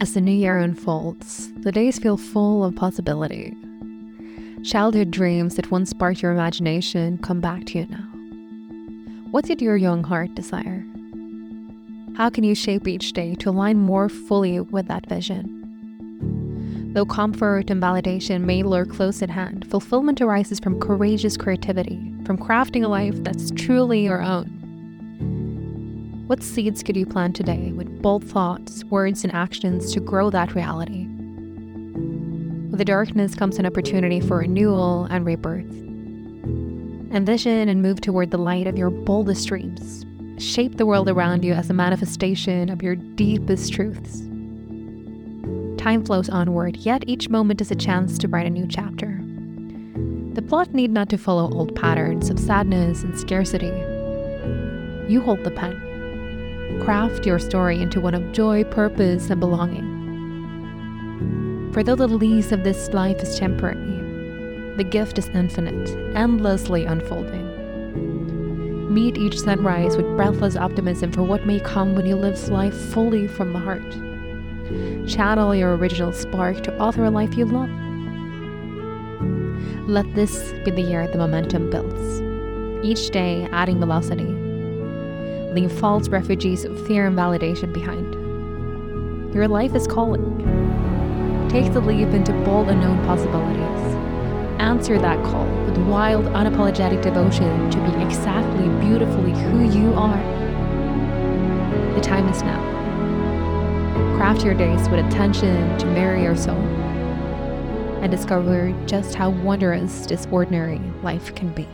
As the new year unfolds, the days feel full of possibility. Childhood dreams that once sparked your imagination come back to you now. What did your young heart desire? How can you shape each day to align more fully with that vision? Though comfort and validation may lure close at hand, fulfillment arises from courageous creativity, from crafting a life that's truly your own. What seeds could you plant today with bold thoughts, words, and actions to grow that reality? With the darkness comes an opportunity for renewal and rebirth. Envision and move toward the light of your boldest dreams. Shape the world around you as a manifestation of your deepest truths. Time flows onward, yet each moment is a chance to write a new chapter. The plot need not to follow old patterns of sadness and scarcity. You hold the pen Craft your story into one of joy, purpose, and belonging. For though the lease of this life is temporary, the gift is infinite, endlessly unfolding. Meet each sunrise with breathless optimism for what may come when you live life fully from the heart. Channel your original spark to author a life you love. Let this be the year the momentum builds, each day adding velocity leave false refugees of fear and validation behind. Your life is calling. Take the leap into bold unknown possibilities. Answer that call with wild, unapologetic devotion to being exactly beautifully who you are. The time is now. Craft your days with attention to marry your soul and discover just how wondrous this ordinary life can be.